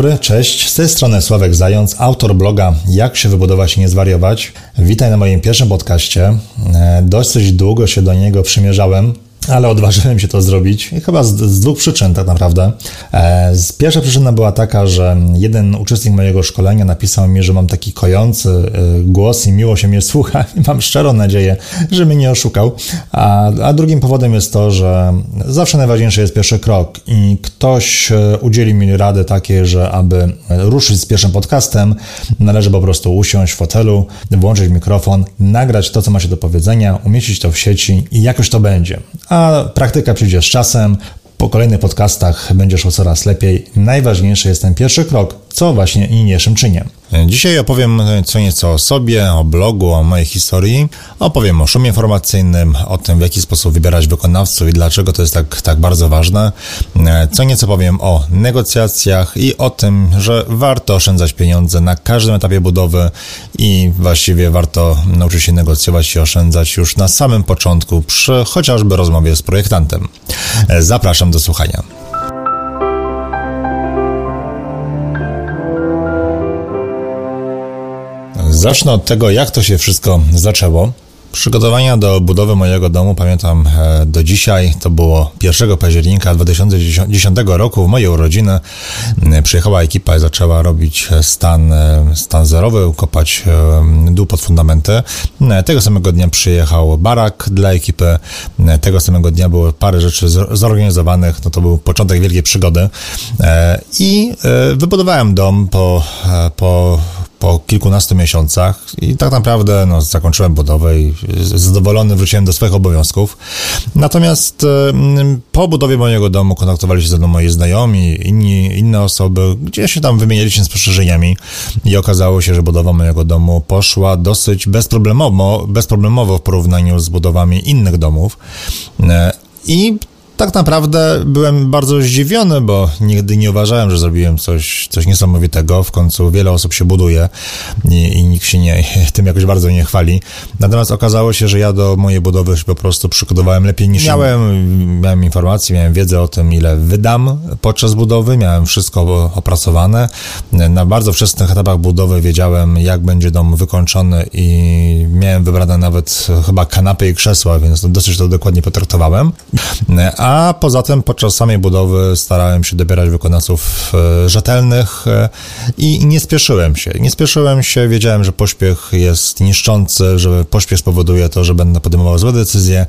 Dobry, cześć. Z tej strony Sławek Zając, autor bloga Jak się wybudować i nie zwariować. Witaj na moim pierwszym podcaście. E, dosyć długo się do niego przymierzałem, ale odważyłem się to zrobić chyba z, z, dwóch przyczyn tak naprawdę. E, pierwsza przyczyna była taka, że jeden uczestnik mojego szkolenia napisał mi, że mam taki kojący e, głos i miło się mnie słucha i mam szczerą nadzieję, że mnie nie oszukał. A, a drugim powodem jest to, że zawsze najważniejszy jest pierwszy krok i ktoś e, udzieli mi rady takiej, że aby ruszyć z pierwszym podcastem, należy po prostu usiąść w fotelu, włączyć mikrofon, nagrać to, co ma się do powiedzenia, umieścić to w sieci i jakoś to będzie a praktyka przyjdzie z czasem. Po kolejnych podcastach będzie szło coraz lepiej. Najważniejszy jest ten pierwszy krok, co właśnie niniejszym czynię. Dzisiaj opowiem co nieco o sobie, o blogu, o mojej historii. Opowiem o szumie informacyjnym, o tym w jaki sposób wybierać wykonawców i dlaczego to jest tak, tak bardzo ważne. Co nieco powiem o negocjacjach i o tym, że warto oszczędzać pieniądze na każdym etapie budowy i właściwie warto nauczyć się negocjować i oszczędzać już na samym początku przy chociażby rozmowie z projektantem. Zapraszam do słuchania. Zacznę od tego, jak to się wszystko zaczęło. Przygotowania do budowy mojego domu pamiętam e, do dzisiaj. To było 1 października 2010 roku, w mojej urodziny. E, przyjechała ekipa i zaczęła robić stan, e, stan zerowy, kopać dół pod fundamenty. Tego samego dnia przyjechał barak dla ekipy. Tego samego dnia było parę rzeczy zorganizowanych. No to był początek wielkiej przygody. I wybudowałem dom po, po po kilkunastu miesiącach i tak naprawdę no, zakończyłem budowę i zadowolony wróciłem do swoich obowiązków. Natomiast po budowie mojego domu kontaktowali się ze mną moi znajomi, inni, inne osoby, gdzie się tam wymienialiśmy spostrzeżeniami i okazało się, że budowa mojego domu poszła dosyć bezproblemowo, bezproblemowo w porównaniu z budowami innych domów. E, I tak naprawdę byłem bardzo zdziwiony, bo nigdy nie uważałem, że zrobiłem coś, coś niesamowitego. W końcu wiele osób się buduje i, i nikt się nie, tym jakoś bardzo nie chwali. Natomiast okazało się, że ja do mojej budowy po prostu przygotowałem lepiej niż miałem. Miałem informacje, miałem wiedzę o tym, ile wydam podczas budowy, miałem wszystko opracowane. Na bardzo wczesnych etapach budowy wiedziałem, jak będzie dom wykończony i miałem wybrane nawet chyba kanapy i krzesła, więc dosyć to dokładnie potraktowałem. A a poza tym podczas samej budowy starałem się dobierać wykonawców e, rzetelnych e, i nie spieszyłem się. Nie spieszyłem się, wiedziałem, że pośpiech jest niszczący, że pośpiech spowoduje to, że będę podejmował złe decyzje,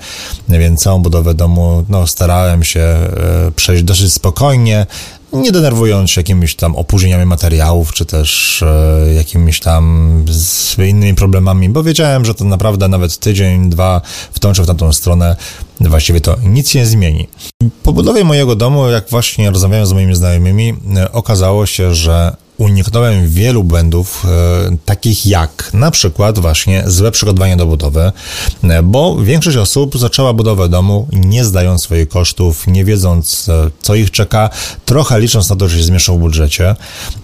więc całą budowę domu no, starałem się e, przejść dosyć spokojnie, nie denerwując się jakimiś tam opóźnieniami materiałów, czy też e, jakimiś tam z innymi problemami, bo wiedziałem, że to naprawdę nawet tydzień, dwa w tą czy w tamtą stronę właściwie to nic nie zmieni. Po budowie mojego domu, jak właśnie rozmawiałem z moimi znajomymi, e, okazało się, że uniknąłem wielu błędów, e, takich jak na przykład właśnie złe przygotowanie do budowy, e, bo większość osób zaczęła budowę domu nie zdając swoich kosztów, nie wiedząc e, co ich czeka, trochę licząc na to, że się zmieszczą w budżecie.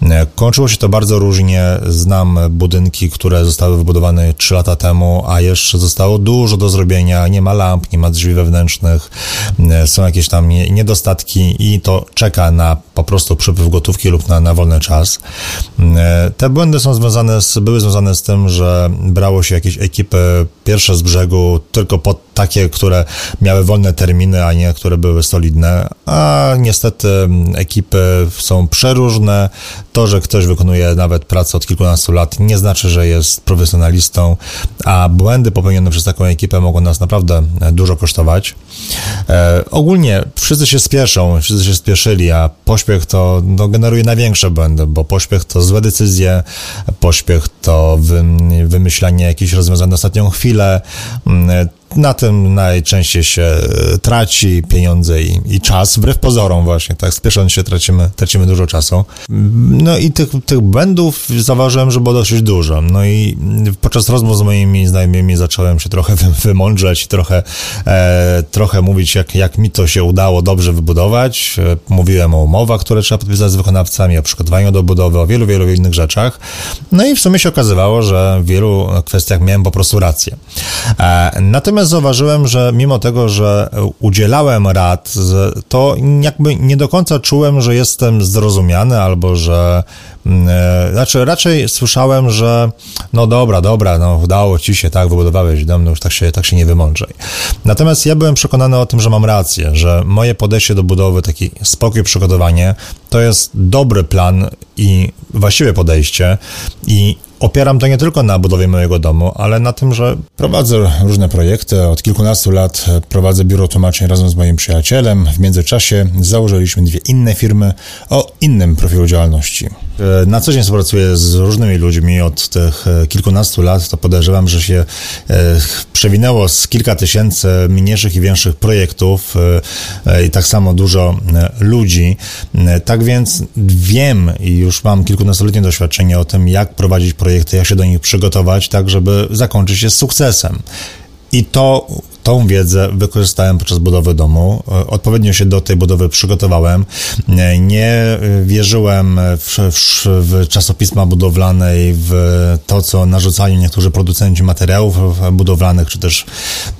E, kończyło się to bardzo różnie. Znam budynki, które zostały wybudowane 3 lata temu, a jeszcze zostało dużo do zrobienia. Nie ma lamp, nie ma drzwi wewnętrznych, e, są jakieś tam niedostatki i to czeka na po prostu przepływ gotówki lub na, na wolny czas. Te błędy są związane z, były związane z tym, że brało się jakieś ekipy pierwsze z brzegu tylko pod takie, które miały wolne terminy, a nie które były solidne, a niestety ekipy są przeróżne. To, że ktoś wykonuje nawet pracę od kilkunastu lat, nie znaczy, że jest profesjonalistą, a błędy popełnione przez taką ekipę mogą nas naprawdę dużo kosztować. E, ogólnie wszyscy się spieszą, wszyscy się spieszyli, a pośpiech to no, generuje największe błędy, bo pośpiech to złe decyzje, pośpiech to wy, wymyślanie jakichś rozwiązań na ostatnią chwilę, na tym najczęściej się e, traci pieniądze i, i czas, wbrew pozorom właśnie, tak, spiesząc się tracimy, tracimy dużo czasu. No i tych, tych błędów zauważyłem, że było dosyć dużo. No i podczas rozmów z moimi znajomymi zacząłem się trochę wymądrzeć, trochę, e, trochę mówić, jak, jak mi to się udało dobrze wybudować. E, mówiłem o umowach, które trzeba podpisać z wykonawcami, o przygotowaniu do budowy, o wielu, wielu innych rzeczach. No i w sumie się okazywało, że w wielu kwestiach miałem po prostu rację. E, natomiast Natomiast zauważyłem, że mimo tego, że udzielałem rad, to jakby nie do końca czułem, że jestem zrozumiany albo że mm, e, znaczy raczej słyszałem, że no dobra, dobra, no udało ci się, tak, wybudowałeś dom, no już tak się, tak się nie wymądrzej. Natomiast ja byłem przekonany o tym, że mam rację, że moje podejście do budowy, taki spokój, przygotowanie, to jest dobry plan i właściwe podejście i opieram to nie tylko na budowie mojego domu, ale na tym, że prowadzę różne projekty. Od kilkunastu lat prowadzę biuro tłumaczeń razem z moim przyjacielem. W międzyczasie założyliśmy dwie inne firmy o innym profilu działalności. E, na co dzień współpracuję z różnymi ludźmi od tych e, kilkunastu lat, to podejrzewam, że się e, przewinęło z kilka tysięcy mniejszych i większych projektów i tak samo dużo ludzi. Tak więc wiem i już mam kilkunastoletnie doświadczenie o tym, jak prowadzić projekty, jak się do nich przygotować, tak żeby zakończyć je z sukcesem. I to tą wiedzę wykorzystałem podczas budowy domu. Odpowiednio się do tej budowy przygotowałem. Nie wierzyłem w, w, w czasopisma budowlane i w to, co narzucali niektórzy producenci materiałów budowlanych, czy też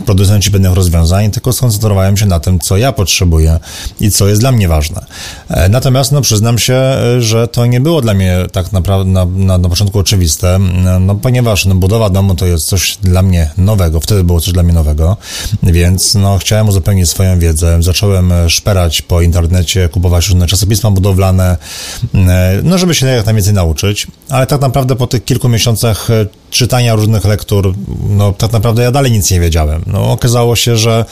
producenci pewnych rozwiązań, tylko skoncentrowałem się na tym, co ja potrzebuję i co jest dla mnie ważne. Natomiast no, przyznam się, że to nie było dla mnie tak naprawdę na, na, na początku oczywiste, no, ponieważ no, budowa domu to jest coś dla mnie nowego, wtedy było coś dla mnie nowego. Więc no, chciałem uzupełnić swoją wiedzę. Zacząłem e, szperać po internecie, kupować różne czasopisma budowlane, e, no żeby się jak najwięcej nauczyć. Ale tak naprawdę po tych kilku miesiącach e, czytania różnych lektur, no tak naprawdę ja dalej nic nie wiedziałem. No okazało się, że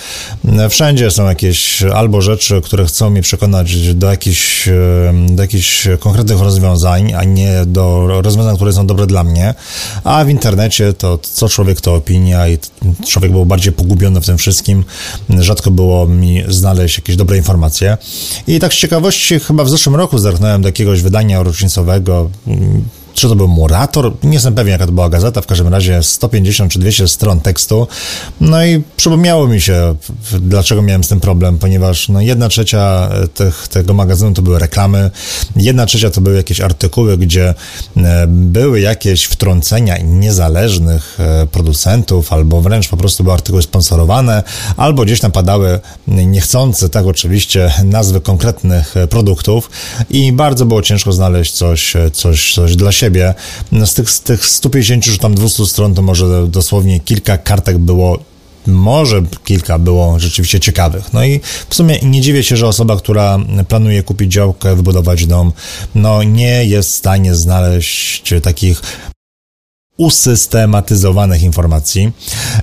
wszędzie są jakieś albo rzeczy, które chcą mnie przekonać do jakichś, do jakichś konkretnych rozwiązań, a nie do rozwiązań, które są dobre dla mnie, a w internecie to co człowiek to opinia i człowiek był bardziej pogubiony w tym wszystkim. Rzadko było mi znaleźć jakieś dobre informacje. I tak z ciekawości chyba w zeszłym roku zerknąłem do jakiegoś wydania rocznicowego czy to był Murator, nie jestem pewien jaka to była gazeta, w każdym razie 150 czy 200 stron tekstu. No i przypomniało mi się, dlaczego miałem z tym problem, ponieważ no, jedna trzecia tych, tego magazynu to były reklamy, jedna trzecia to były jakieś artykuły, gdzie e, były jakieś wtrącenia niezależnych e, producentów, albo wręcz po prostu były artykuły sponsorowane, albo gdzieś tam padały niechcące, tak oczywiście, nazwy konkretnych e, produktów. I bardzo było ciężko znaleźć coś, coś, coś dla siebie siebie. No, z tych, z tych 150 czy tam 200 stron to może dosłownie kilka kartek było może kilka było rzeczywiście ciekawych. No i w sumie nie dziwię się, że osoba, która planuje kupić działkę, wybudować dom, no nie jest w stanie znaleźć takich usystematyzowanych informacji,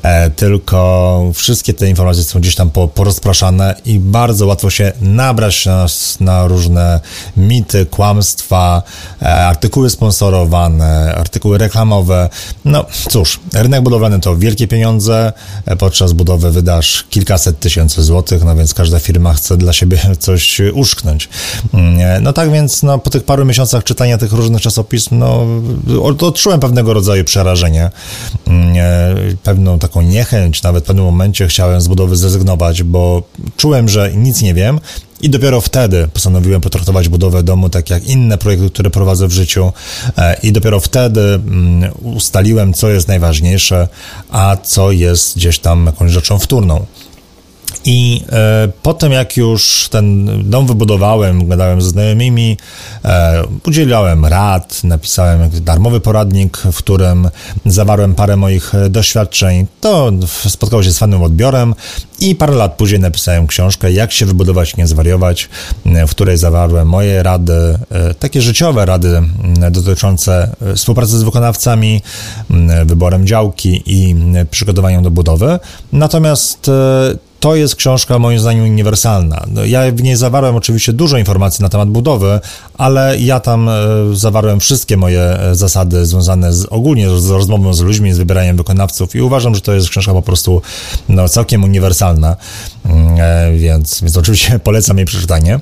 e, tylko wszystkie te informacje są gdzieś tam porozpraszane i bardzo łatwo się nabrać na, na różne mity, kłamstwa, e, artykuły sponsorowane, artykuły reklamowe. No cóż, rynek budowlany to wielkie pieniądze, e, podczas budowy wydasz kilkaset tysięcy złotych, no więc każda firma chce dla siebie coś uszknąć. Mm, no tak więc no, po tych paru miesiącach czytania tych różnych czasopism, no odczułem pewnego rodzaju przerażenie, mm, pewną taką niechęć, nawet w pewnym momencie chciałem z budowy zrezygnować, bo czułem, że nic nie wiem i dopiero wtedy postanowiłem potraktować budowę domu tak jak inne projekty, które prowadzę w życiu. E, I dopiero wtedy mm, ustaliłem, co jest najważniejsze, a co jest gdzieś tam jakąś rzeczą wtórną. I e, potem, jak już ten dom wybudowałem, gadałem ze znajomymi, e, udzielałem rad, napisałem darmowy poradnik, w którym zawarłem parę moich doświadczeń. To spotkało się z fajnym odbiorem i parę lat później napisałem książkę Jak się wybudować, nie zwariować, w której zawarłem moje rady, e, takie życiowe rady dotyczące e, współpracy z wykonawcami, wyborem działki i przygotowaniem do budowy. Natomiast e, to jest książka moim zdaniem uniwersalna. No, ja w niej zawarłem oczywiście dużo informacji na temat budowy, ale ja tam e, zawarłem wszystkie moje e, zasady związane z, ogólnie z rozmową z ludźmi, z wybieraniem wykonawców i uważam, że to jest książka po prostu no, całkiem uniwersalna. Więc, więc oczywiście polecam jej przeczytanie.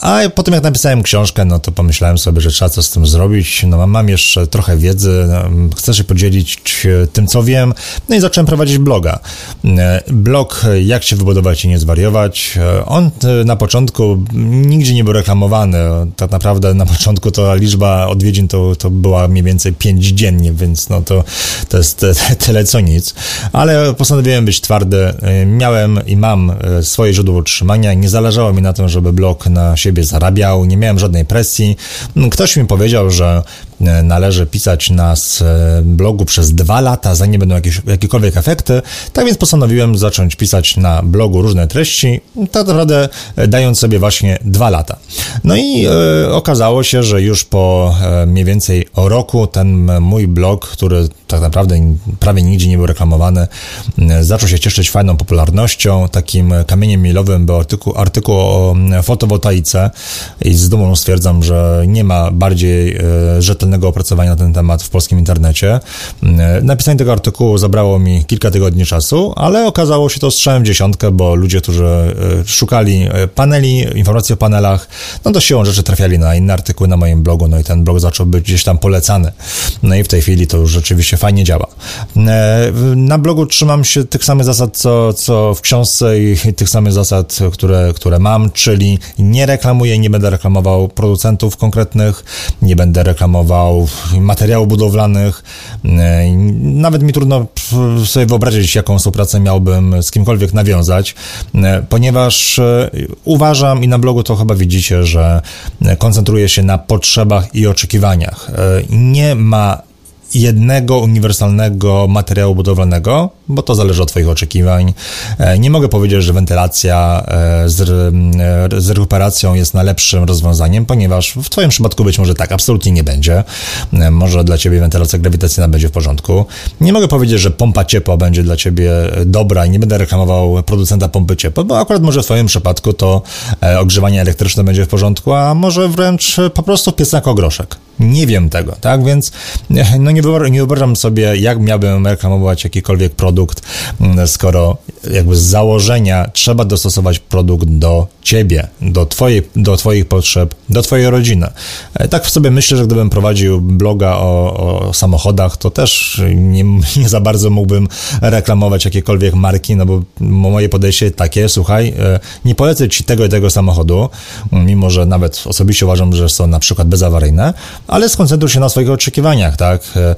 A potem jak napisałem książkę, no to pomyślałem sobie, że trzeba coś z tym zrobić. No mam jeszcze trochę wiedzy, no, chcę się podzielić tym, co wiem, no i zacząłem prowadzić bloga. Blog Jak się wybudować i nie zwariować. On na początku nigdzie nie był reklamowany. Tak naprawdę na początku to liczba odwiedzin to, to była mniej więcej 5 dziennie, więc no to, to jest tyle co nic. Ale postanowiłem być twardy. Miałem i mam e, swoje źródło utrzymania. Nie zależało mi na tym, żeby blog na siebie zarabiał. Nie miałem żadnej presji. Ktoś mi powiedział, że należy pisać na e, blogu przez dwa lata, zanim będą jakieś, jakiekolwiek efekty. Tak więc postanowiłem zacząć pisać na blogu różne treści, tak naprawdę dając sobie właśnie dwa lata. No i e, okazało się, że już po e, mniej więcej roku ten mój blog, który tak naprawdę prawie nigdzie nie był reklamowany, zaczął się cieszyć fajną popularnością. Takim kamieniem milowym był artykuł, artykuł o fotowoltaice i z dumą stwierdzam, że nie ma bardziej e, rzetelnego opracowania na ten temat w polskim internecie. Napisanie tego artykułu zabrało mi kilka tygodni czasu, ale okazało się to strzałem w dziesiątkę, bo ludzie, którzy szukali paneli, informacji o panelach, no to siłą rzeczy trafiali na inne artykuły na moim blogu, no i ten blog zaczął być gdzieś tam polecany. No i w tej chwili to już rzeczywiście fajnie działa. E, na blogu trzymam się tych samych zasad, co, co w książce i tych samych zasad, które, które mam, czyli nie reklamuję, nie będę reklamował producentów konkretnych, nie będę reklamował materiałów budowlanych. E, nawet mi trudno sobie wyobrazić, jaką współpracę miałbym z kimkolwiek nawiązać, e, ponieważ uważam i na blogu to chyba widzicie, że koncentruje się na potrzebach i oczekiwaniach. E, nie ma jednego uniwersalnego materiału budowlanego, bo to zależy od Twoich oczekiwań. E, nie mogę powiedzieć, że wentylacja e, z, e, z rekuperacją jest najlepszym rozwiązaniem, ponieważ w Twoim przypadku być może tak absolutnie nie będzie. Może dla Ciebie wentylacja grawitacyjna będzie w porządku. Nie mogę powiedzieć, że pompa ciepła będzie dla Ciebie dobra i nie będę reklamował producenta pompy ciepła, bo akurat może w Twoim przypadku to ogrzewanie elektryczne będzie w porządku, a może wręcz po prostu piesek ogroszek. Nie wiem tego, tak? Więc no nie, wyobrażam, nie wyobrażam sobie, jak miałbym reklamować jakikolwiek produkt, mm, skoro jakby z założenia trzeba dostosować produkt do ciebie, do, twojej, do twoich potrzeb, do twojej rodziny. E, tak sobie myślę, że gdybym prowadził bloga o, o samochodach, to też nie, nie, za bardzo mógłbym reklamować jakiekolwiek marki, no bo moje podejście takie, słuchaj, e, nie polecę ci tego i tego samochodu, mimo że nawet osobiście uważam, że są na przykład bezawaryjne, ale skoncentruj się na swoich oczekiwaniach, tak? E,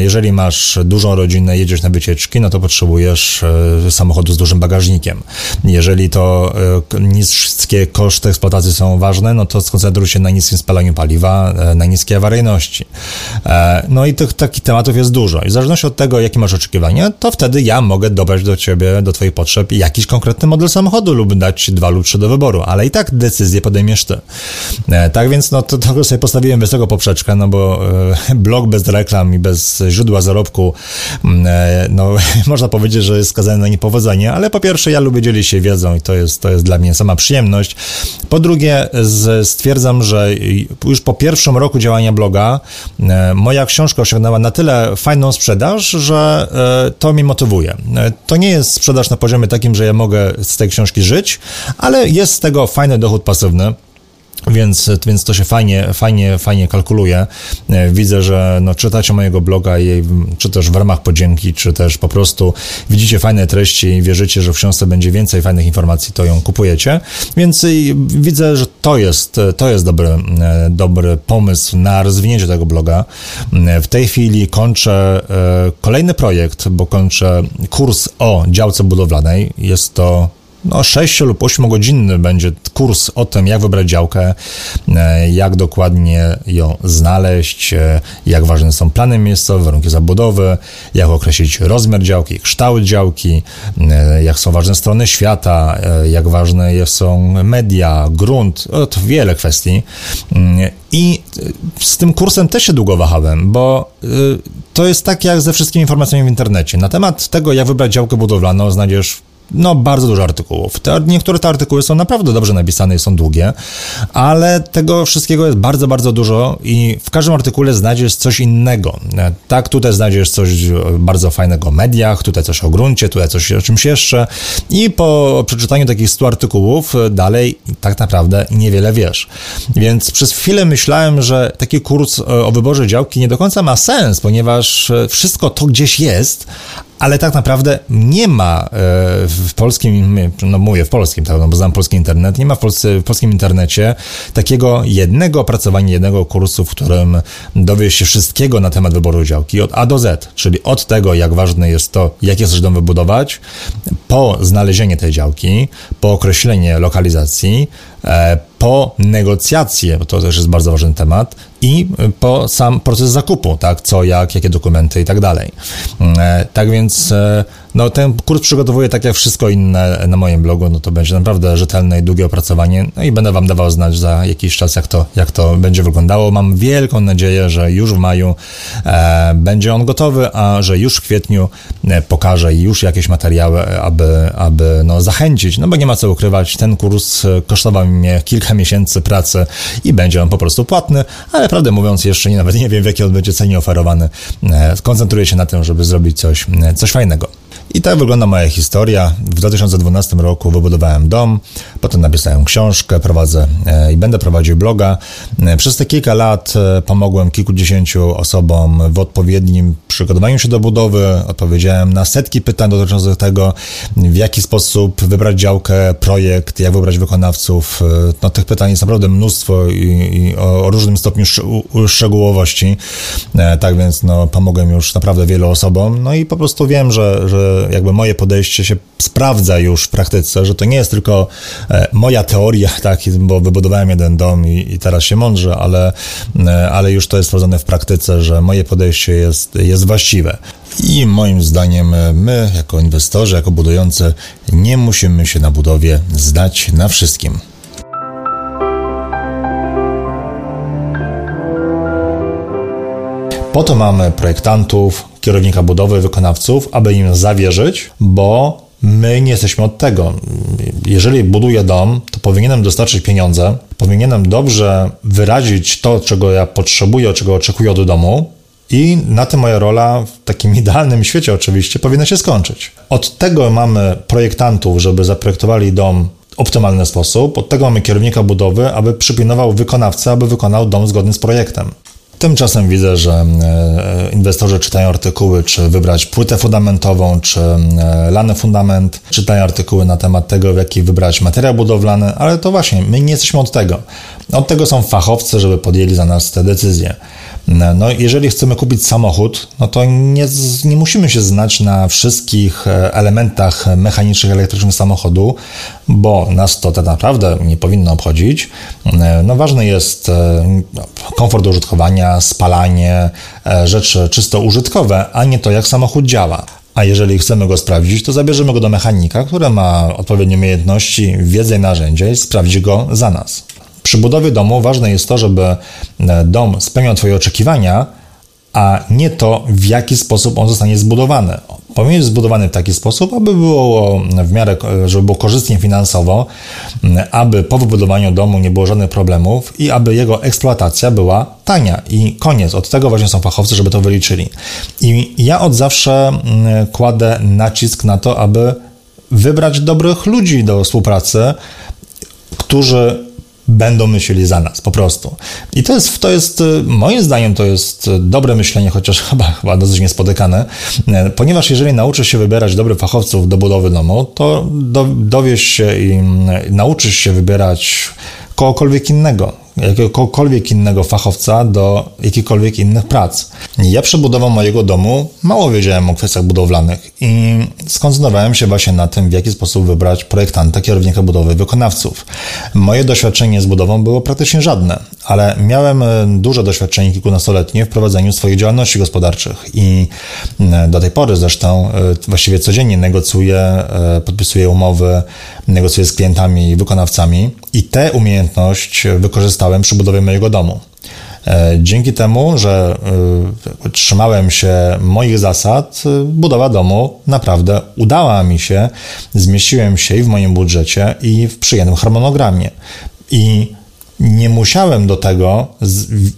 jeżeli masz dużą rodzinę, jedziesz na wycieczki, no to potrzebujesz samochodu z dużym bagażnikiem. Jeżeli to niskie koszty eksploatacji są ważne, no to skoncentruj się na niskim spalaniu paliwa, e, na niskiej awaryjności. E, no i tych takich tematów jest dużo. I w zależności od tego, jakie masz oczekiwania, to wtedy ja mogę dobrać do ciebie, do twoich potrzeb jakiś konkretny model samochodu lub dać dwa lub trzy do wyboru, ale i tak decyzję podejmiesz ty. E, tak więc no to, to sobie postawiłem wysoko poprzeczkę, no bo blog bez reklam i bez źródła zarobku, mm, no można powiedzieć, że jest skazany na niepowodzenie, ale po pierwsze ja lubię dzielić się wiedzą i to jest, to jest dla mnie sama przyjemność. Po drugie, stwierdzam, że już po pierwszym roku działania bloga e, moja książka osiągnęła na tyle fajną sprzedaż, że e, to mnie motywuje. E, to nie jest sprzedaż na poziomie takim, że ja mogę z tej książki żyć, ale jest z tego fajny dochód pasywny. Więc, więc to się fajnie, fajnie, fajnie kalkuluje. E, widzę, że no, czytacie mojego bloga i czy też w ramach podzięki, czy też po prostu widzicie fajne treści i wierzycie, że w książce będzie więcej fajnych informacji, to ją kupujecie. Więc widzę, że to jest, to jest dobry, e, dobry pomysł na rozwinięcie tego bloga. E, w tej chwili kończę kolejny projekt, bo kończę kurs o działce budowlanej. Jest to no, 6 lub 8 godzinny będzie kurs o tym, jak wybrać działkę, e, jak dokładnie ją znaleźć, e, jak ważne są plany miejscowe, warunki zabudowy, jak określić rozmiar działki, kształt działki, e, jak są ważne strony świata, jak ważne są media, grunt, to wiele kwestii. I z tym kursem też się długo wahałem, bo to jest tak jak ze wszystkimi informacjami w internecie. Na temat tego, jak wybrać działkę budowlaną, znajdziesz no, bardzo dużo artykułów. Te, niektóre te artykuły są naprawdę dobrze napisane i są długie, ale tego wszystkiego jest bardzo, bardzo dużo i w każdym artykule znajdziesz coś innego. Tak, tutaj znajdziesz coś bardzo fajnego o mediach, tutaj coś o gruncie, tutaj coś o czymś jeszcze i po przeczytaniu takich 100 artykułów dalej tak naprawdę niewiele wiesz. Więc przez chwilę myślałem, że taki kurs o wyborze działki nie do końca ma sens, ponieważ wszystko to gdzieś jest, ale tak naprawdę nie ma e, w polskim, no mówię w polskim, tak, no bo znam polski internet, nie ma w, Polsce, w polskim internecie takiego jednego opracowania, jednego kursu, w którym dowiesz się wszystkiego na temat wyboru działki od A do Z, czyli od tego, jak ważne jest to, jakie chcesz dom wybudować, po znalezienie tej działki, po określenie lokalizacji, po negocjacje, bo to też jest bardzo ważny temat, i po sam proces zakupu, tak, co, jak, jakie dokumenty i tak dalej. E, tak więc e, no, ten kurs przygotowuję tak jak wszystko inne na moim blogu, no to będzie naprawdę rzetelne i długie opracowanie, no i będę Wam dawał znać za jakiś czas, jak to, jak to będzie wyglądało. Mam wielką nadzieję, że już w maju e, będzie on gotowy, a że już w kwietniu e, pokażę już jakieś materiały, aby, aby no, zachęcić, no bo nie ma co ukrywać, ten kurs kosztował mnie kilka miesięcy pracy i będzie on po prostu płatny, ale prawdę mówiąc jeszcze nie, nawet nie wiem w jakiej on będzie cenie oferowany. E, skoncentruję się na tym, żeby zrobić coś, e, coś fajnego. I tak wygląda moja historia. W 2012 roku wybudowałem dom, potem napisałem książkę, prowadzę e, i będę prowadził bloga. E, przez te kilka lat e, pomogłem kilkudziesięciu osobom w odpowiednim przygotowaniu się do budowy. Odpowiedziałem na setki pytań dotyczących tego, w jaki sposób wybrać działkę, projekt, jak wybrać wykonawców. No, tych pytań jest naprawdę mnóstwo i, i o, różnym stopniu szczegółowości. Tak więc no, pomogłem już naprawdę wielu osobom. No i po prostu wiem, że, że jakby moje podejście się sprawdza już w praktyce, że to nie jest tylko e, moja teoria, tak, bo wybudowałem jeden dom i, i teraz się mądrze, ale, e, ale już to jest sprawdzone w praktyce, że moje podejście jest, jest właściwe. I moim zdaniem e, my, jako inwestorzy, jako budujący, nie musimy się na budowie zdać na wszystkim. Po to mamy projektantów, kierownika budowy, wykonawców, aby im zawierzyć, bo my nie jesteśmy od tego. Jeżeli buduję dom, to powinienem dostarczyć pieniądze, powinienem dobrze wyrazić to, czego ja potrzebuję, czego oczekuję od domu, i na tym moja rola w takim idealnym świecie oczywiście powinna się skończyć. Od tego mamy projektantów, żeby zaprojektowali dom optymalny sposób. Od tego mamy kierownika budowy, aby przypilnował wykonawcę, aby wykonał dom zgodny z projektem. Tymczasem widzę, że e, inwestorzy czytają artykuły, czy wybrać płytę fundamentową, czy e, lany fundament, czytają artykuły na temat tego, w jaki wybrać materiał budowlany, ale to właśnie, my nie jesteśmy od tego. Od tego są fachowcy, żeby podjęli za nas te decyzje. No, jeżeli chcemy kupić samochód, no to nie, nie musimy się znać na wszystkich e, elementach mechanicznych, elektrycznych samochodu, bo nas to tak naprawdę nie powinno obchodzić. E, no, ważny jest e, komfort użytkowania, spalanie, rzeczy czysto użytkowe, a nie to, jak samochód działa. A jeżeli chcemy go sprawdzić, to zabierzemy go do mechanika, który ma odpowiednie umiejętności, wiedzę i narzędzia i sprawdzi go za nas. Przy budowie domu ważne jest to, żeby e, dom spełniał Twoje oczekiwania, a nie to, w jaki sposób on zostanie zbudowany. Powinien być zbudowany w taki sposób, aby było w miarę, e, żeby było korzystnie finansowo, aby po wybudowaniu domu nie było żadnych problemów i aby jego eksploatacja była tania. I koniec. Od tego właśnie są fachowcy, żeby to wyliczyli. I ja od zawsze kładę nacisk na to, aby wybrać dobrych ludzi do współpracy, którzy będą myśleli za nas, po prostu. I to jest, to jest, y, moim zdaniem, to jest dobre myślenie, chociaż chyba, chyba dosyć niespotykane, y, ponieważ jeżeli nauczysz się wybierać dobrych fachowców do budowy domu, to do, dowiesz się i y, nauczysz się wybierać kogokolwiek innego jakiegokolwiek innego fachowca do jakichkolwiek innych prac. Ja przy budową mojego domu mało wiedziałem o kwestiach budowlanych i skoncentrowałem się właśnie na tym, w jaki sposób wybrać projektanta, kierownika budowy, wykonawców. Moje doświadczenie z budową było praktycznie żadne, ale miałem e, duże doświadczenie kilkunastoletnie w prowadzeniu swoich działalności gospodarczych i e, do tej pory zresztą e, właściwie codziennie negocjuję, podpisuję umowy, negocjuję z klientami i wykonawcami i tę umiejętność wykorzystałem przy budowie mojego domu. Dzięki temu, że trzymałem się moich zasad, budowa domu naprawdę udała mi się. Zmieściłem się i w moim budżecie, i w przyjemnym harmonogramie. I nie musiałem do tego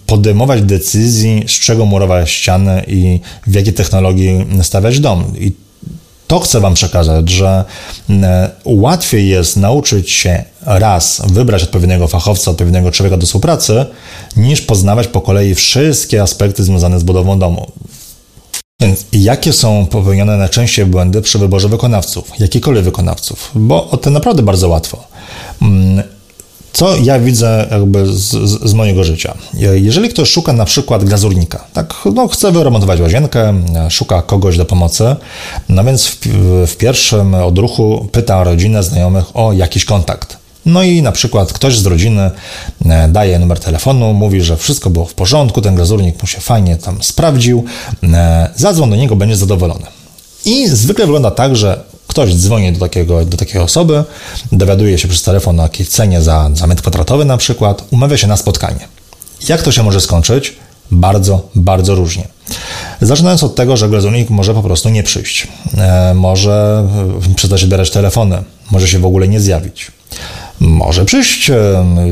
podejmować decyzji, z czego murować ściany i w jakiej technologii stawiać dom. I to chcę Wam przekazać, że łatwiej jest nauczyć się raz wybrać odpowiedniego fachowca, odpowiedniego człowieka do współpracy, niż poznawać po kolei wszystkie aspekty związane z budową domu. Więc jakie są popełniane najczęściej błędy przy wyborze wykonawców, jakikolwiek wykonawców? Bo o to naprawdę bardzo łatwo. Co ja widzę jakby z, z, mojego życia? Jeżeli ktoś szuka na przykład glazurnika, tak, no chce wyremontować łazienkę, szuka kogoś do pomocy, no więc w, w pierwszym odruchu pyta rodzinę, znajomych o jakiś kontakt. No i na przykład ktoś z rodziny e, daje numer telefonu, mówi, że wszystko było w porządku, ten glazurnik mu się fajnie tam sprawdził, e, zadzwon do niego, będzie zadowolony. I zwykle wygląda tak, że ktoś dzwoni do, takiego, do takiej osoby, dowiaduje się przez telefon o jakiej cenie za, za metr kwadratowy na przykład, umawia się na spotkanie. Jak to się może skończyć? Bardzo, bardzo różnie. Zaczynając od tego, że glazurnik może po prostu nie przyjść, e, może przestać odbierać telefony, może się w ogóle nie zjawić. Może przyjść,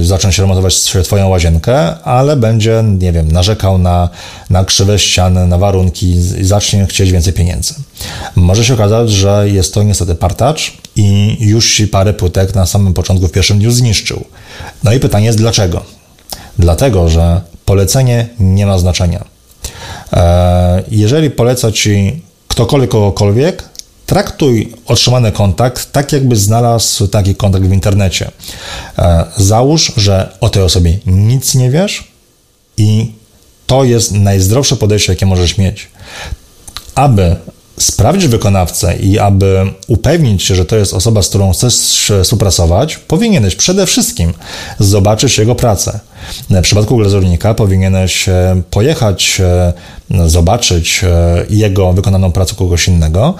zacząć remontować Twoją łazienkę, ale będzie, nie wiem, narzekał na, na krzywe ściany, na warunki i zacznie chcieć więcej pieniędzy. Może się okazać, że jest to niestety partacz i już ci parę płytek na samym początku, w pierwszym dniu zniszczył. No i pytanie jest dlaczego? Dlatego, że polecenie nie ma znaczenia. E, jeżeli poleca ci ktokolwiek kogokolwiek, traktuj otrzymany kontakt tak, jakby znalazł taki kontakt w internecie. E, załóż, że o tej osobie nic nie wiesz i to jest najzdrowsze podejście, jakie możesz mieć. Aby sprawdzić wykonawcę i aby upewnić się, że to jest osoba, z którą chcesz współpracować, powinieneś przede wszystkim zobaczyć jego pracę. W przypadku glazurnika powinieneś e, pojechać, e, zobaczyć e, jego wykonaną pracę kogoś innego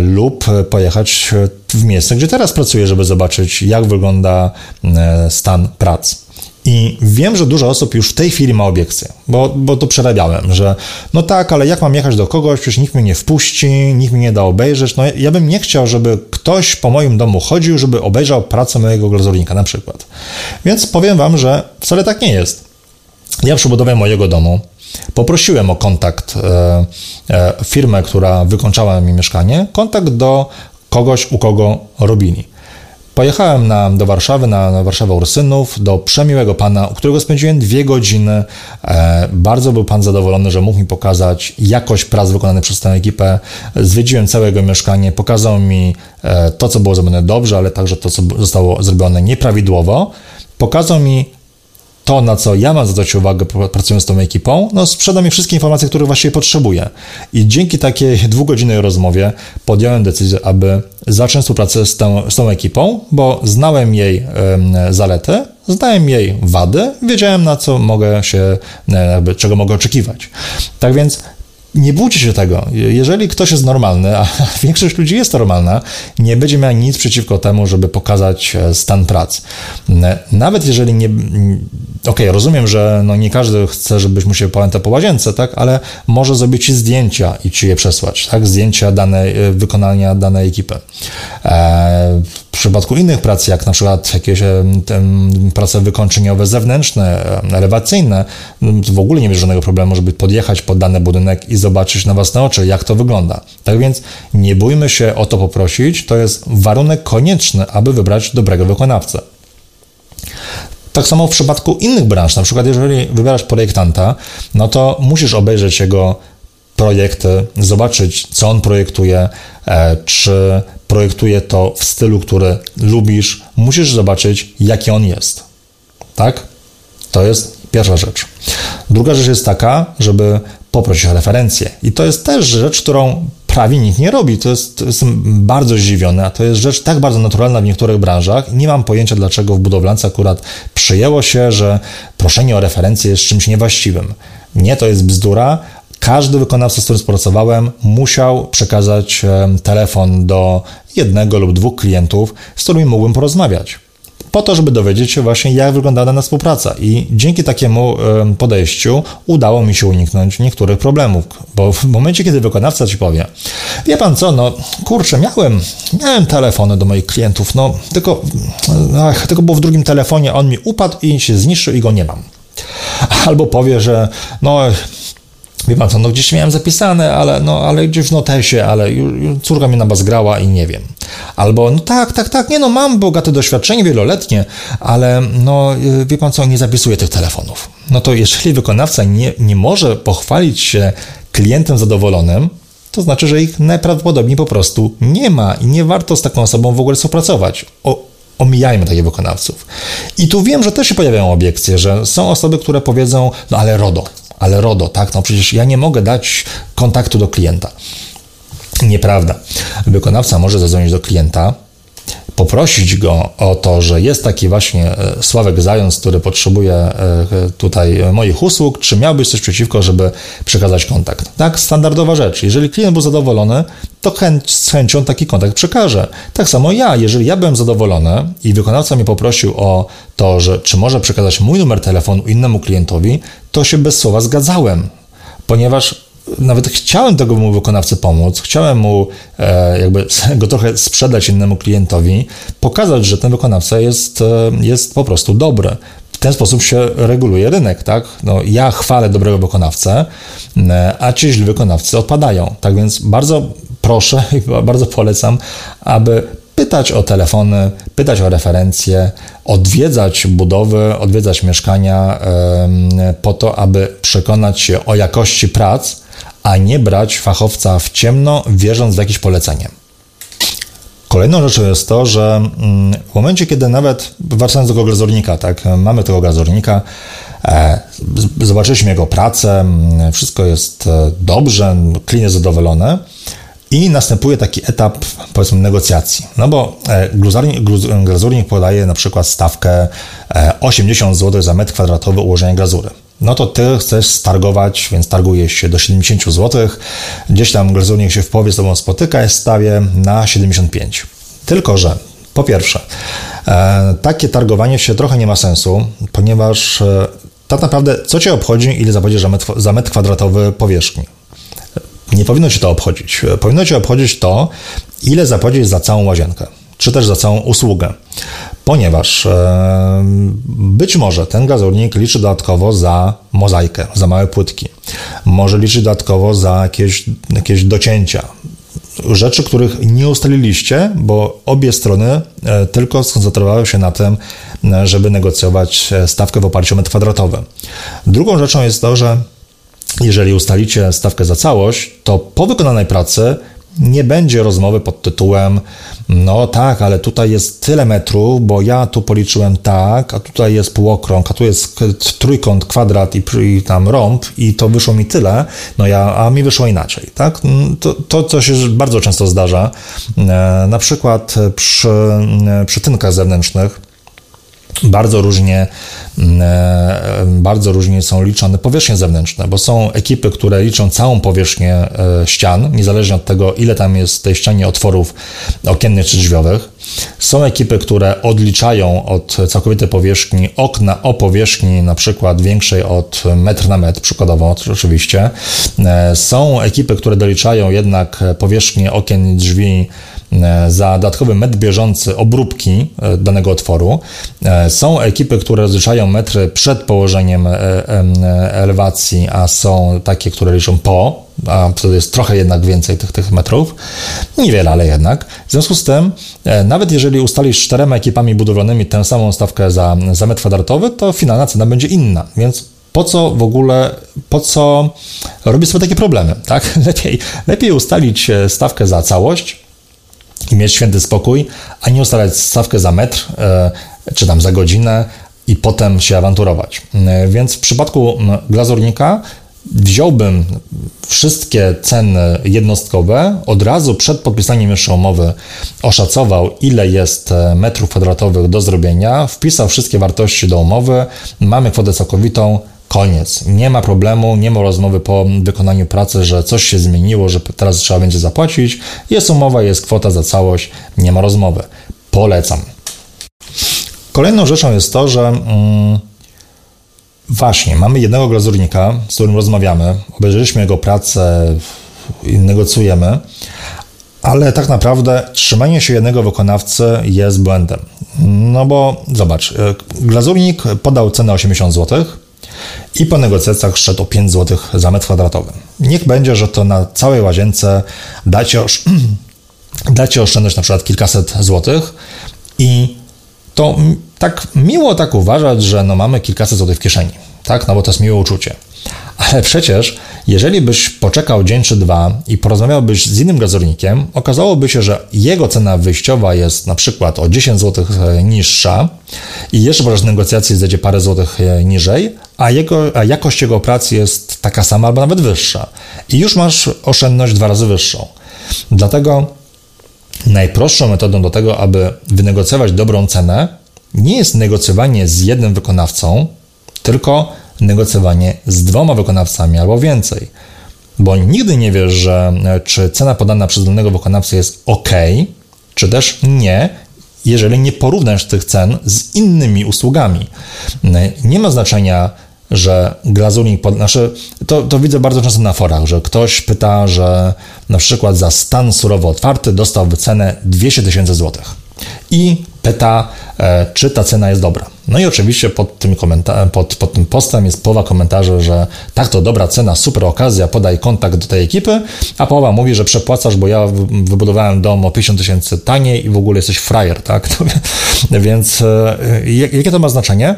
lub pojechać w miejsce, gdzie teraz pracuje, żeby zobaczyć, jak wygląda stan prac. I wiem, że dużo osób już w tej chwili ma obiekcje, bo, bo to przerabiałem, że no tak, ale jak mam jechać do kogoś, przecież nikt mnie nie wpuści, nikt mnie nie da obejrzeć. No ja bym nie chciał, żeby ktoś po moim domu chodził, żeby obejrzał pracę mojego glazurnika na przykład. Więc powiem Wam, że wcale tak nie jest. Ja przy budowie mojego domu poprosiłem o kontakt e, e, firmę, która wykończała mi mieszkanie, kontakt do kogoś, u kogo robili. Pojechałem na, do Warszawy, na, na Warszawę Ursynów, do przemiłego pana, u którego spędziłem dwie godziny. E, bardzo był pan zadowolony, że mógł mi pokazać jakość prac wykonanych przez tę ekipę. Zwiedziłem całe jego mieszkanie, pokazał mi e, to, co było zrobione dobrze, ale także to, co zostało zrobione nieprawidłowo. Pokazał mi to, na co ja mam zwracać uwagę pracując z tą ekipą, no sprzeda mi wszystkie informacje, które właściwie potrzebuję. I dzięki takiej dwugodzinnej rozmowie podjąłem decyzję, aby zacząć współpracę z tą, z tą ekipą, bo znałem jej zalety, znałem jej wady, wiedziałem na co mogę się, jakby, czego mogę oczekiwać. Tak więc nie bójcie się tego. Jeżeli ktoś jest normalny, a większość ludzi jest normalna, nie będzie miał nic przeciwko temu, żeby pokazać e, stan prac. Nawet jeżeli nie. Okej, okay, rozumiem, że no nie każdy chce, żebyś mu się pamiętał po łazience, tak, ale może zrobić ci zdjęcia i ci je przesłać, tak? Zdjęcia e, wykonania danej ekipy. E, przypadku innych prac, jak na przykład jakieś prace wykończeniowe zewnętrzne, elewacyjne, w ogóle nie ma żadnego problemu, żeby podjechać pod dany budynek i zobaczyć na własne oczy, jak to wygląda. Tak więc nie bójmy się o to poprosić, to jest warunek konieczny, aby wybrać dobrego wykonawcę. Tak samo w przypadku innych branż, na przykład jeżeli wybierasz projektanta, no to musisz obejrzeć jego projekty, zobaczyć, co on projektuje, e, czy projektuje to w stylu, który lubisz, musisz zobaczyć, jaki on jest. Tak? To jest pierwsza rzecz. Druga rzecz jest taka, żeby poprosić o referencję. I to jest też rzecz, którą prawie nikt nie robi. To jest, to jestem bardzo zdziwiony, a to jest rzecz tak bardzo naturalna w niektórych branżach. Nie mam pojęcia, dlaczego w budowlance akurat przyjęło się, że proszenie o referencję jest czymś niewłaściwym. Nie, to jest bzdura, każdy wykonawca, z którym współpracowałem, musiał przekazać telefon do jednego lub dwóch klientów, z którymi mógłbym porozmawiać. po to, żeby dowiedzieć się właśnie, jak wygląda dana współpraca. I dzięki takiemu podejściu udało mi się uniknąć niektórych problemów, bo w momencie, kiedy wykonawca ci powie, wie pan co, no kurczę, miałem, miałem telefony do moich klientów, no tylko, ach, tylko było w drugim telefonie, on mi upadł i się zniszczył i go nie mam. Albo powie, że no wie pan co, no gdzieś miałem zapisane, ale, no, ale gdzieś w notesie, ale córka mnie nabazgrała i nie wiem. Albo, no tak, tak, tak, nie no, mam bogate doświadczenie wieloletnie, ale no, wie pan co, nie zapisuję tych telefonów. No to jeżeli wykonawca nie, nie może pochwalić się klientem zadowolonym, to znaczy, że ich najprawdopodobniej po prostu nie ma i nie warto z taką osobą w ogóle współpracować. O, omijajmy takich wykonawców. I tu wiem, że też się pojawiają obiekcje, że są osoby, które powiedzą, no ale RODO, ale RODO, tak, no przecież ja nie mogę dać kontaktu do klienta. Nieprawda. Wykonawca może zadzwonić do klienta, poprosić go o to, że jest taki właśnie e, Sławek Zając, który potrzebuje e, tutaj moich usług, czy miałbyś coś przeciwko, żeby przekazać kontakt. Tak, standardowa rzecz. Jeżeli klient był zadowolony, to chęć, z chęcią taki kontakt przekaże. Tak samo ja, jeżeli ja byłem zadowolony i wykonawca mnie poprosił o to, że czy może przekazać mój numer telefonu innemu klientowi, to się bez słowa zgadzałem, ponieważ nawet chciałem tego mu wykonawcy pomóc, chciałem mu e, jakby go trochę sprzedać innemu klientowi, pokazać, że ten wykonawca jest, e, jest po prostu dobry. W ten sposób się reguluje rynek, tak? No, ja chwalę dobrego wykonawcę, e, a ci źli wykonawcy odpadają. Tak więc bardzo proszę i bardzo polecam, aby pytać o telefony, pytać o referencje, odwiedzać budowy, odwiedzać mieszkania po to, aby przekonać się o jakości prac, a nie brać fachowca w ciemno, wierząc w jakieś polecenie. Kolejną rzeczą jest to, że mm, w momencie, kiedy nawet wracając do tego glazurnika, tak, mamy tego glazurnika, e, zobaczyliśmy jego pracę, mm, wszystko jest e, dobrze, klient jest zadowolony, i następuje taki etap, powiedzmy, negocjacji. No bo e, glazurnik podaje na przykład stawkę 80 zł za metr kwadratowy ułożenia glazury no to ty chcesz stargować, więc targujesz się do 70 zł. Gdzieś tam glazurnik się w połowie z tobą spotyka, jest stawie na 75. Tylko, że po pierwsze, e, takie targowanie się trochę nie ma sensu, ponieważ e, tak naprawdę co cię obchodzi, ile zapłacisz za metr, za metr kwadratowy powierzchni? Nie powinno cię to obchodzić. Powinno cię obchodzić to, ile zapłacisz za całą łazienkę, czy też za całą usługę ponieważ e, być może ten gazownik liczy dodatkowo za mozaikę, za małe płytki. Może liczyć dodatkowo za jakieś, jakieś docięcia. Rzeczy, których nie ustaliliście, bo obie strony e, tylko skoncentrowały się na tym, e, żeby negocjować stawkę w oparciu o metr kwadratowy. Drugą rzeczą jest to, że jeżeli ustalicie stawkę za całość, to po wykonanej pracy nie będzie rozmowy pod tytułem no tak, ale tutaj jest tyle metrów, bo ja tu policzyłem tak, a tutaj jest półokrąg, a tu jest trójkąt, kwadrat i, i tam rąb i to wyszło mi tyle, no ja, a mi wyszło inaczej, tak? To, to co się bardzo często zdarza, e, na przykład przy, przy tynkach zewnętrznych, bardzo różnie, mm, e, bardzo różnie są liczone powierzchnie zewnętrzne, bo są ekipy, które liczą całą powierzchnię e, ścian, niezależnie od tego, ile tam jest w tej ścianie otworów okiennych czy drzwiowych. Są ekipy, które odliczają od całkowitej powierzchni okna o powierzchni na przykład większej od metr na metr, przykładowo oczywiście. E, są ekipy, które doliczają jednak powierzchnię okien i drzwi E, za dodatkowy metr bieżący obróbki e, danego otworu. E, są ekipy, które rozliczają metry przed położeniem elewacji, a są takie, które liczą po, a wtedy jest trochę jednak więcej tych, tych metrów. Niewiele, ale jednak. W związku z tym, nawet jeżeli ustalisz czterema ekipami budowlanymi tę samą stawkę za, za metr kwadratowy, to finalna cena będzie inna, więc po co w ogóle, po co robić sobie takie problemy, tak? Lepiej, lepiej ustalić stawkę za całość, i mieć święty spokój, a nie ustalać stawkę za metr e, czy tam za godzinę i potem się awanturować. E, więc w przypadku glazurnika wziąłbym wszystkie ceny jednostkowe, od razu przed podpisaniem jeszcze umowy oszacował, ile jest e, metrów kwadratowych do zrobienia, wpisał wszystkie wartości do umowy, mamy kwotę całkowitą, Koniec. Nie ma problemu, nie ma rozmowy po wykonaniu pracy, że coś się zmieniło, że teraz trzeba będzie zapłacić. Jest umowa, jest kwota za całość, nie ma rozmowy. Polecam. Kolejną rzeczą jest to, że mm, właśnie mamy jednego glazurnika, z którym rozmawiamy, obejrzeliśmy jego pracę i negocjujemy, ale tak naprawdę trzymanie się jednego wykonawcy jest błędem. No bo zobacz, e, glazurnik podał cenę 80 zł i po negocjacjach szedł o 5 zł za metr kwadratowy. Niech będzie, że to na całej łazience dacie, osz... dacie oszczędność na przykład kilkaset złotych i to tak miło tak uważać, że no mamy kilkaset złotych w kieszeni, tak? No bo to jest miłe uczucie. Ale przecież, jeżeli byś poczekał dzień czy dwa i porozmawiałbyś z innym gazownikiem, okazałoby się, że jego cena wyjściowa jest na przykład o 10 zł e, niższa i jeszcze podczas negocjacji zejdzie parę złotych e, niżej, a, jego, a jakość jego pracy jest taka sama albo nawet wyższa. I już masz oszczędność dwa razy wyższą. Dlatego najprostszą metodą do tego, aby wynegocjować dobrą cenę, nie jest negocjowanie z jednym wykonawcą, tylko negocjowanie z dwoma wykonawcami albo więcej. Bo nigdy nie wiesz, że e, czy cena podana przez danego wykonawcę jest ok, czy też nie, jeżeli nie porównasz tych cen z innymi usługami. E, nie ma znaczenia, że glazurnik, pod, znaczy, to, to widzę bardzo często na forach, że ktoś pyta, że na przykład za stan surowo otwarty dostał wycenę 200 tysięcy złotych i pyta, e, czy ta cena jest dobra. No i oczywiście pod tym, pod, pod tym postem jest połowa komentarzy, że tak, to dobra cena, super okazja, podaj kontakt do tej ekipy, a połowa mówi, że przepłacasz, bo ja wybudowałem dom o 50 tysięcy taniej i w ogóle jesteś frajer, tak? Więc e, jakie to ma znaczenie?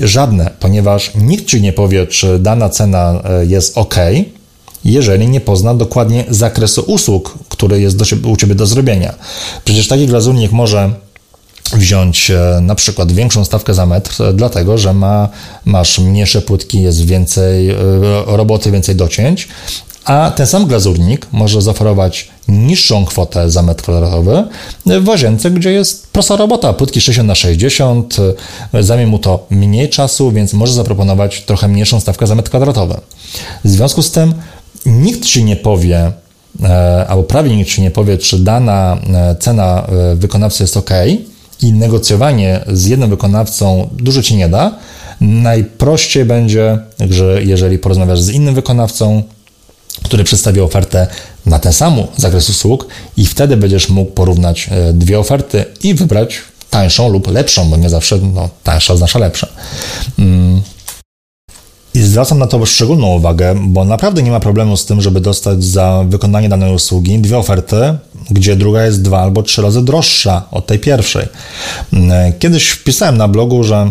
Żadne, ponieważ nikt ci nie powie, czy dana cena e, jest ok, jeżeli nie pozna dokładnie zakresu usług, który jest do, u ciebie do zrobienia. Przecież taki glazurnik może wziąć e, na przykład większą stawkę za metr, e, dlatego że ma, masz mniejsze płytki, jest więcej roboty, więcej docięć, a ten sam glazurnik może zaoferować niższą kwotę za metr kwadratowy w łazience, gdzie jest prosta robota, płytki 60 na 60, zajmie mu to mniej czasu, więc może zaproponować trochę mniejszą stawkę za metr kwadratowy. W związku z tym nikt Ci nie powie, e, albo prawie nikt Ci nie powie, czy dana e, cena e, wykonawcy jest ok i negocjowanie z jednym wykonawcą dużo Ci nie da. Najprościej będzie, że jeżeli porozmawiasz z innym wykonawcą, który przedstawi ofertę na ten sam zakres usług i wtedy będziesz mógł porównać e, dwie oferty i wybrać tańszą lub lepszą, bo nie zawsze no, tańsza oznacza lepsza. I zwracam na to szczególną uwagę, bo naprawdę nie ma problemu z tym, żeby dostać za wykonanie danej usługi dwie oferty, gdzie druga jest dwa albo trzy razy droższa od tej pierwszej. Mm, kiedyś wpisałem na blogu, że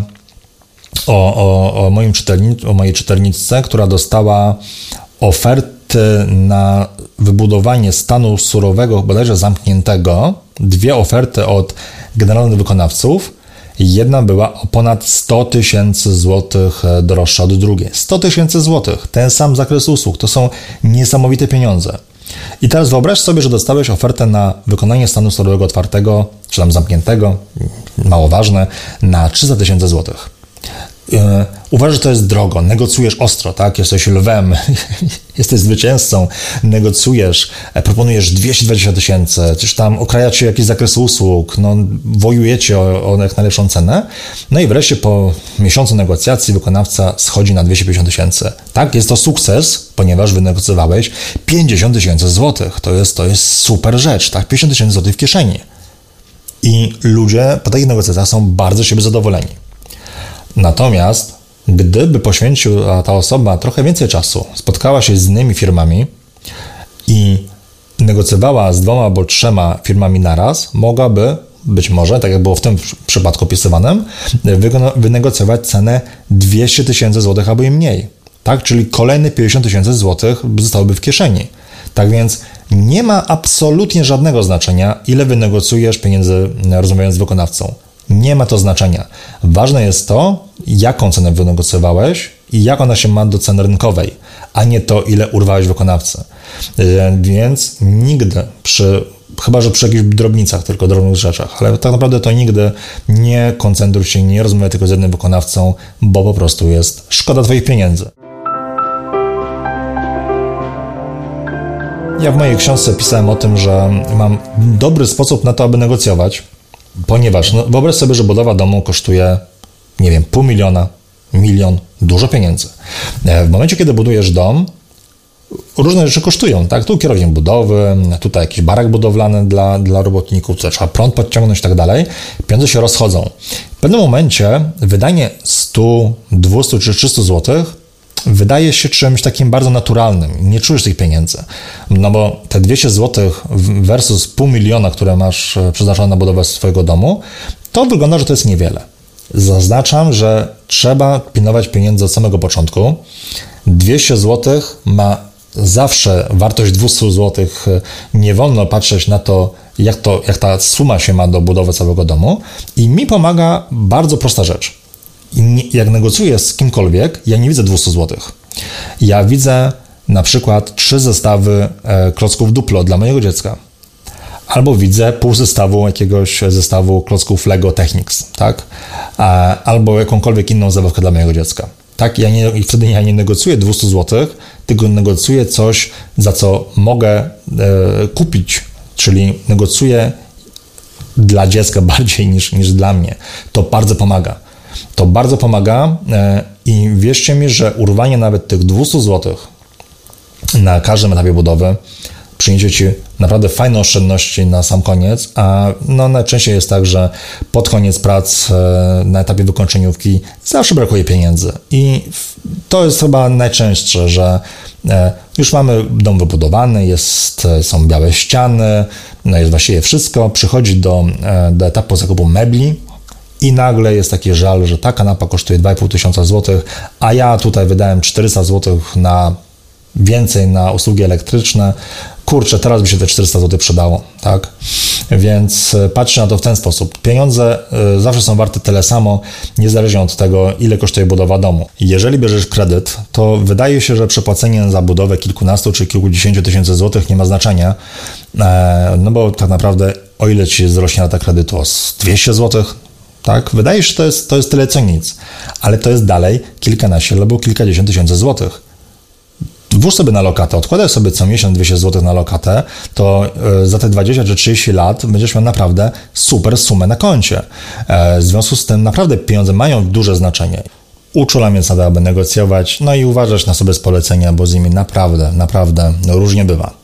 o, o, o, moim czytelni, o mojej czytelniczce, która dostała ofertę na wybudowanie stanu surowego, bodajże zamkniętego, dwie oferty od generalnych wykonawców. Jedna była o ponad 100 tysięcy złotych droższa od drugiej. 100 tysięcy złotych, ten sam zakres usług, to są niesamowite pieniądze. I teraz wyobraź sobie, że dostałeś ofertę na wykonanie stanu surowego otwartego, czy tam zamkniętego, mało ważne, na 300 tysięcy złotych. E, uważasz, że to jest drogo, negocjujesz ostro, tak? Jesteś lwem, jesteś zwycięzcą, negocjujesz, e, proponujesz 220 tysięcy, czy tam okrajacie jakiś zakres usług, no, wojujecie o, o jak najlepszą cenę, no i wreszcie po miesiącu negocjacji wykonawca schodzi na 250 tysięcy. Tak, jest to sukces, ponieważ wynegocjowałeś 50 tysięcy złotych. To jest, to jest super rzecz, tak? 50 tysięcy złotych w kieszeni. I ludzie po takich negocjacjach są bardzo siebie zadowoleni. Natomiast gdyby poświęciła ta osoba trochę więcej czasu, spotkała się z innymi firmami i negocjowała z dwoma albo trzema firmami naraz, mogłaby być może, tak jak było w tym przypadku opisywanym, wynegocjować cenę 200 tysięcy złotych albo i mniej. Tak? Czyli kolejne 50 tysięcy złotych zostałyby w kieszeni. Tak więc nie ma absolutnie żadnego znaczenia, ile wynegocjujesz pieniędzy rozmawiając z wykonawcą. Nie ma to znaczenia. Ważne jest to, jaką cenę wynegocjowałeś i jak ona się ma do ceny rynkowej, a nie to, ile urwałeś wykonawcy. E, więc nigdy przy, chyba że przy jakichś drobnicach, tylko drobnych rzeczach, ale tak naprawdę to nigdy nie koncentruj się, nie rozmawiaj tylko z jednym wykonawcą, bo po prostu jest szkoda Twoich pieniędzy. Ja w mojej książce pisałem o tym, że mam dobry sposób na to, aby negocjować Ponieważ no, wyobraź sobie, że budowa domu kosztuje, nie wiem, pół miliona, milion, dużo pieniędzy. E, w momencie, kiedy budujesz dom, różne rzeczy kosztują, tak? Tu kierownik budowy, tutaj jakiś barak budowlany dla, dla robotników, tutaj trzeba prąd podciągnąć i tak dalej. Pieniądze się rozchodzą. W pewnym momencie wydanie 100, 200 czy 300 złotych wydaje się czymś takim bardzo naturalnym. Nie czujesz tych pieniędzy. No bo te 200 zł versus pół miliona, które masz e, przeznaczone na budowę swojego domu, to wygląda, że to jest niewiele. Zaznaczam, że trzeba pilnować pieniędzy od samego początku. 200 zł ma zawsze wartość 200 zł. Nie wolno patrzeć na to, jak, to, jak ta suma się ma do budowy całego domu. I mi pomaga bardzo prosta rzecz jak negocjuję z kimkolwiek, ja nie widzę 200 zł. Ja widzę na przykład trzy zestawy e, klocków Duplo dla mojego dziecka. Albo widzę pół zestawu jakiegoś zestawu klocków Lego Technics, tak? Albo jakąkolwiek inną zabawkę dla mojego dziecka. Tak, ja nie, wtedy ja nie negocjuję 200 zł, tylko negocjuję coś, za co mogę e, kupić, czyli negocjuję dla dziecka bardziej niż, niż dla mnie. To bardzo pomaga. To bardzo pomaga e, i wierzcie mi, że urwanie nawet tych 200 zł na każdym etapie budowy przyniesie Ci naprawdę fajne oszczędności na sam koniec, a no najczęściej jest tak, że pod koniec prac e, na etapie wykończeniówki zawsze brakuje pieniędzy. I to jest chyba najczęstsze, że e, już mamy dom wybudowany, jest, są białe ściany, no jest właściwie wszystko, przychodzi do, do etapu zakupu mebli, i nagle jest taki żal, że ta kanapa kosztuje 2,5 tysiąca złotych, a ja tutaj wydałem 400 złotych na więcej na usługi elektryczne. Kurczę, teraz by się te 400 zł przydało, tak? Więc e, patrzę na to w ten sposób. Pieniądze e, zawsze są warte tyle samo, niezależnie od tego, ile kosztuje budowa domu. Jeżeli bierzesz kredyt, to wydaje się, że przepłacenie za budowę kilkunastu czy kilkudziesięciu tysięcy złotych nie ma znaczenia, e, no bo tak naprawdę o ile ci wzrośnie rata kredytu? O 200 złotych? Tak? Wydaje się, że to jest, to jest tyle co nic, ale to jest dalej kilkanaście albo kilkadziesiąt tysięcy złotych. Włóż sobie na lokatę, odkładaj sobie co miesiąc 200 zł na lokatę, to e, za te 20 czy 30 lat będziesz miał naprawdę super sumę na koncie. E, w związku z tym naprawdę pieniądze mają duże znaczenie. Uczulam więc na to, aby negocjować, no i uważać na sobie z polecenia, bo z nimi naprawdę, naprawdę różnie bywa.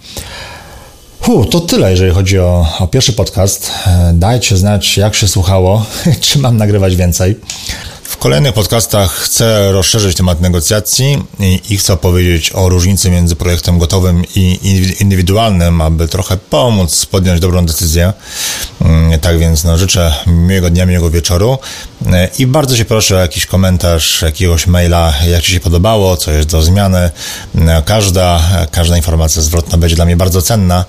Hu, to tyle, jeżeli chodzi o, o, pierwszy podcast. E, dajcie znać, jak się słuchało, czy mam nagrywać więcej. Kolejnych podcastach chcę rozszerzyć temat negocjacji i, i chcę powiedzieć o różnicy między projektem gotowym i indywidualnym, aby trochę pomóc podjąć dobrą decyzję. Mm, tak więc no, życzę miłego dnia, miłego wieczoru e, i bardzo się proszę o jakiś komentarz, jakiegoś maila, jak Ci się podobało, co jest do zmiany. E, każda, każda informacja zwrotna będzie dla mnie bardzo cenna,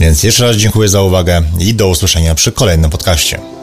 więc jeszcze raz dziękuję za uwagę i do usłyszenia przy kolejnym podcaście.